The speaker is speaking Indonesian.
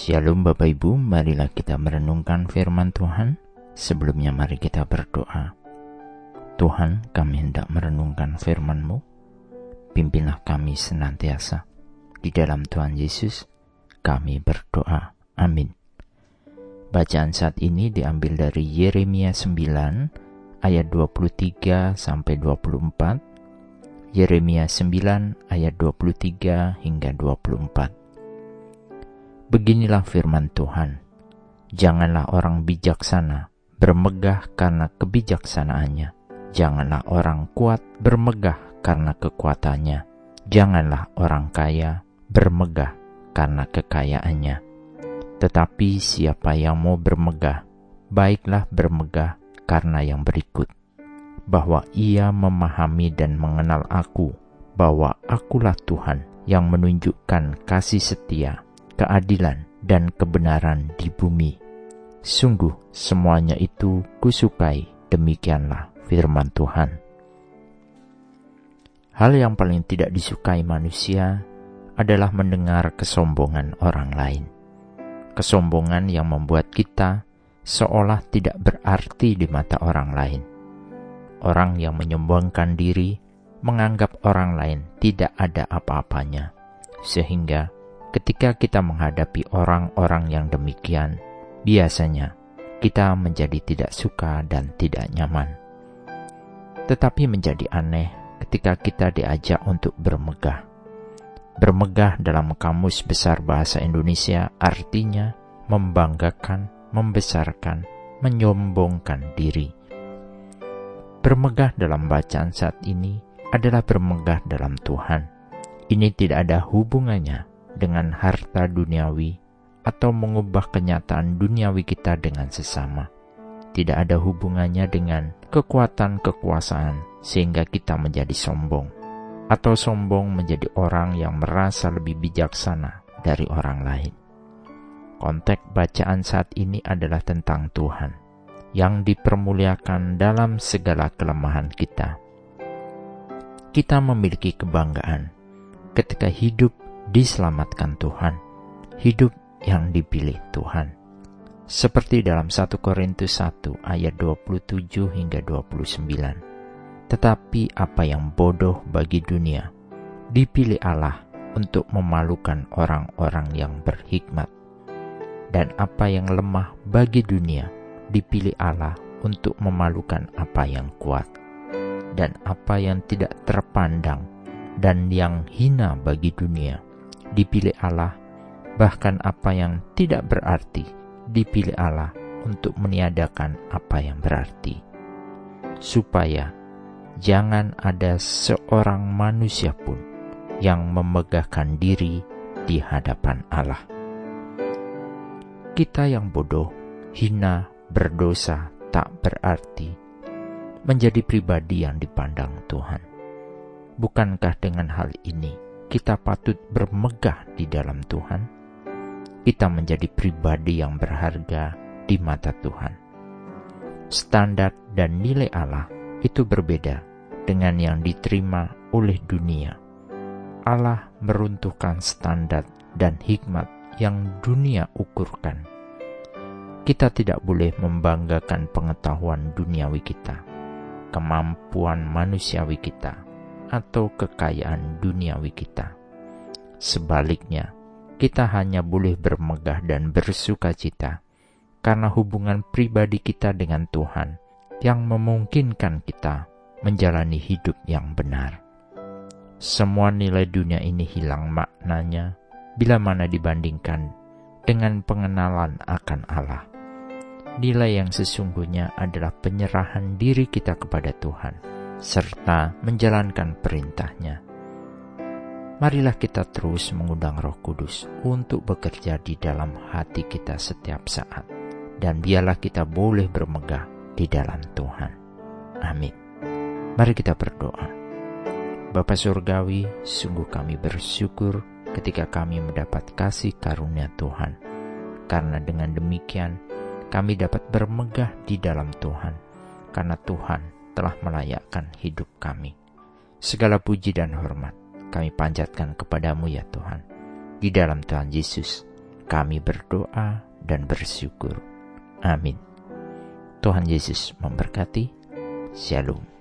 Shalom Bapak Ibu, marilah kita merenungkan firman Tuhan. Sebelumnya mari kita berdoa. Tuhan, kami hendak merenungkan firman-Mu. Pimpinlah kami senantiasa. Di dalam Tuhan Yesus, kami berdoa. Amin. Bacaan saat ini diambil dari Yeremia 9 ayat 23 sampai 24. Yeremia 9 ayat 23 hingga 24. Beginilah firman Tuhan. Janganlah orang bijaksana bermegah karena kebijaksanaannya Janganlah orang kuat bermegah karena kekuatannya. Janganlah orang kaya bermegah karena kekayaannya. Tetapi siapa yang mau bermegah, baiklah bermegah karena yang berikut. Bahwa ia memahami dan mengenal aku, bahwa akulah Tuhan yang menunjukkan kasih setia, keadilan, dan kebenaran di bumi. Sungguh semuanya itu kusukai, demikianlah firman Tuhan. Hal yang paling tidak disukai manusia adalah mendengar kesombongan orang lain. Kesombongan yang membuat kita seolah tidak berarti di mata orang lain. Orang yang menyombongkan diri menganggap orang lain tidak ada apa-apanya, sehingga ketika kita menghadapi orang-orang yang demikian, biasanya kita menjadi tidak suka dan tidak nyaman. Tetapi menjadi aneh ketika kita diajak untuk bermegah. Bermegah dalam kamus besar bahasa Indonesia artinya membanggakan, membesarkan, menyombongkan diri. Bermegah dalam bacaan saat ini adalah bermegah dalam Tuhan. Ini tidak ada hubungannya dengan harta duniawi atau mengubah kenyataan duniawi kita dengan sesama tidak ada hubungannya dengan kekuatan kekuasaan sehingga kita menjadi sombong atau sombong menjadi orang yang merasa lebih bijaksana dari orang lain. Konteks bacaan saat ini adalah tentang Tuhan yang dipermuliakan dalam segala kelemahan kita. Kita memiliki kebanggaan ketika hidup diselamatkan Tuhan, hidup yang dipilih Tuhan seperti dalam 1 Korintus 1 ayat 27 hingga 29. Tetapi apa yang bodoh bagi dunia, dipilih Allah untuk memalukan orang-orang yang berhikmat. Dan apa yang lemah bagi dunia, dipilih Allah untuk memalukan apa yang kuat. Dan apa yang tidak terpandang dan yang hina bagi dunia, dipilih Allah bahkan apa yang tidak berarti dipilih Allah untuk meniadakan apa yang berarti, supaya jangan ada seorang manusia pun yang memegahkan diri di hadapan Allah. Kita yang bodoh, hina, berdosa, tak berarti, menjadi pribadi yang dipandang Tuhan. Bukankah dengan hal ini kita patut bermegah di dalam Tuhan? kita menjadi pribadi yang berharga di mata Tuhan. Standar dan nilai Allah itu berbeda dengan yang diterima oleh dunia. Allah meruntuhkan standar dan hikmat yang dunia ukurkan. Kita tidak boleh membanggakan pengetahuan duniawi kita, kemampuan manusiawi kita, atau kekayaan duniawi kita. Sebaliknya, kita hanya boleh bermegah dan bersuka cita karena hubungan pribadi kita dengan Tuhan yang memungkinkan kita menjalani hidup yang benar. Semua nilai dunia ini hilang maknanya bila mana dibandingkan dengan pengenalan akan Allah. Nilai yang sesungguhnya adalah penyerahan diri kita kepada Tuhan, serta menjalankan perintahnya marilah kita terus mengundang Roh Kudus untuk bekerja di dalam hati kita setiap saat, dan biarlah kita boleh bermegah di dalam Tuhan. Amin. Mari kita berdoa. Bapa Surgawi, sungguh kami bersyukur ketika kami mendapat kasih karunia Tuhan, karena dengan demikian kami dapat bermegah di dalam Tuhan, karena Tuhan telah melayakkan hidup kami. Segala puji dan hormat kami panjatkan kepadamu ya Tuhan. Di dalam Tuhan Yesus kami berdoa dan bersyukur. Amin. Tuhan Yesus memberkati. Shalom.